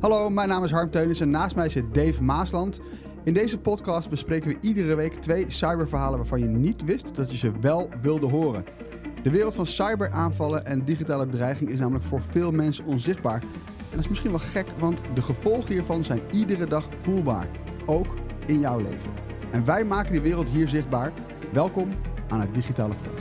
Hallo, mijn naam is Harm Teunis en naast mij zit Dave Maasland. In deze podcast bespreken we iedere week twee cyberverhalen waarvan je niet wist dat je ze wel wilde horen. De wereld van cyberaanvallen en digitale dreiging is namelijk voor veel mensen onzichtbaar. En dat is misschien wel gek, want de gevolgen hiervan zijn iedere dag voelbaar. Ook in jouw leven. En wij maken die wereld hier zichtbaar. Welkom aan het Digitale Front.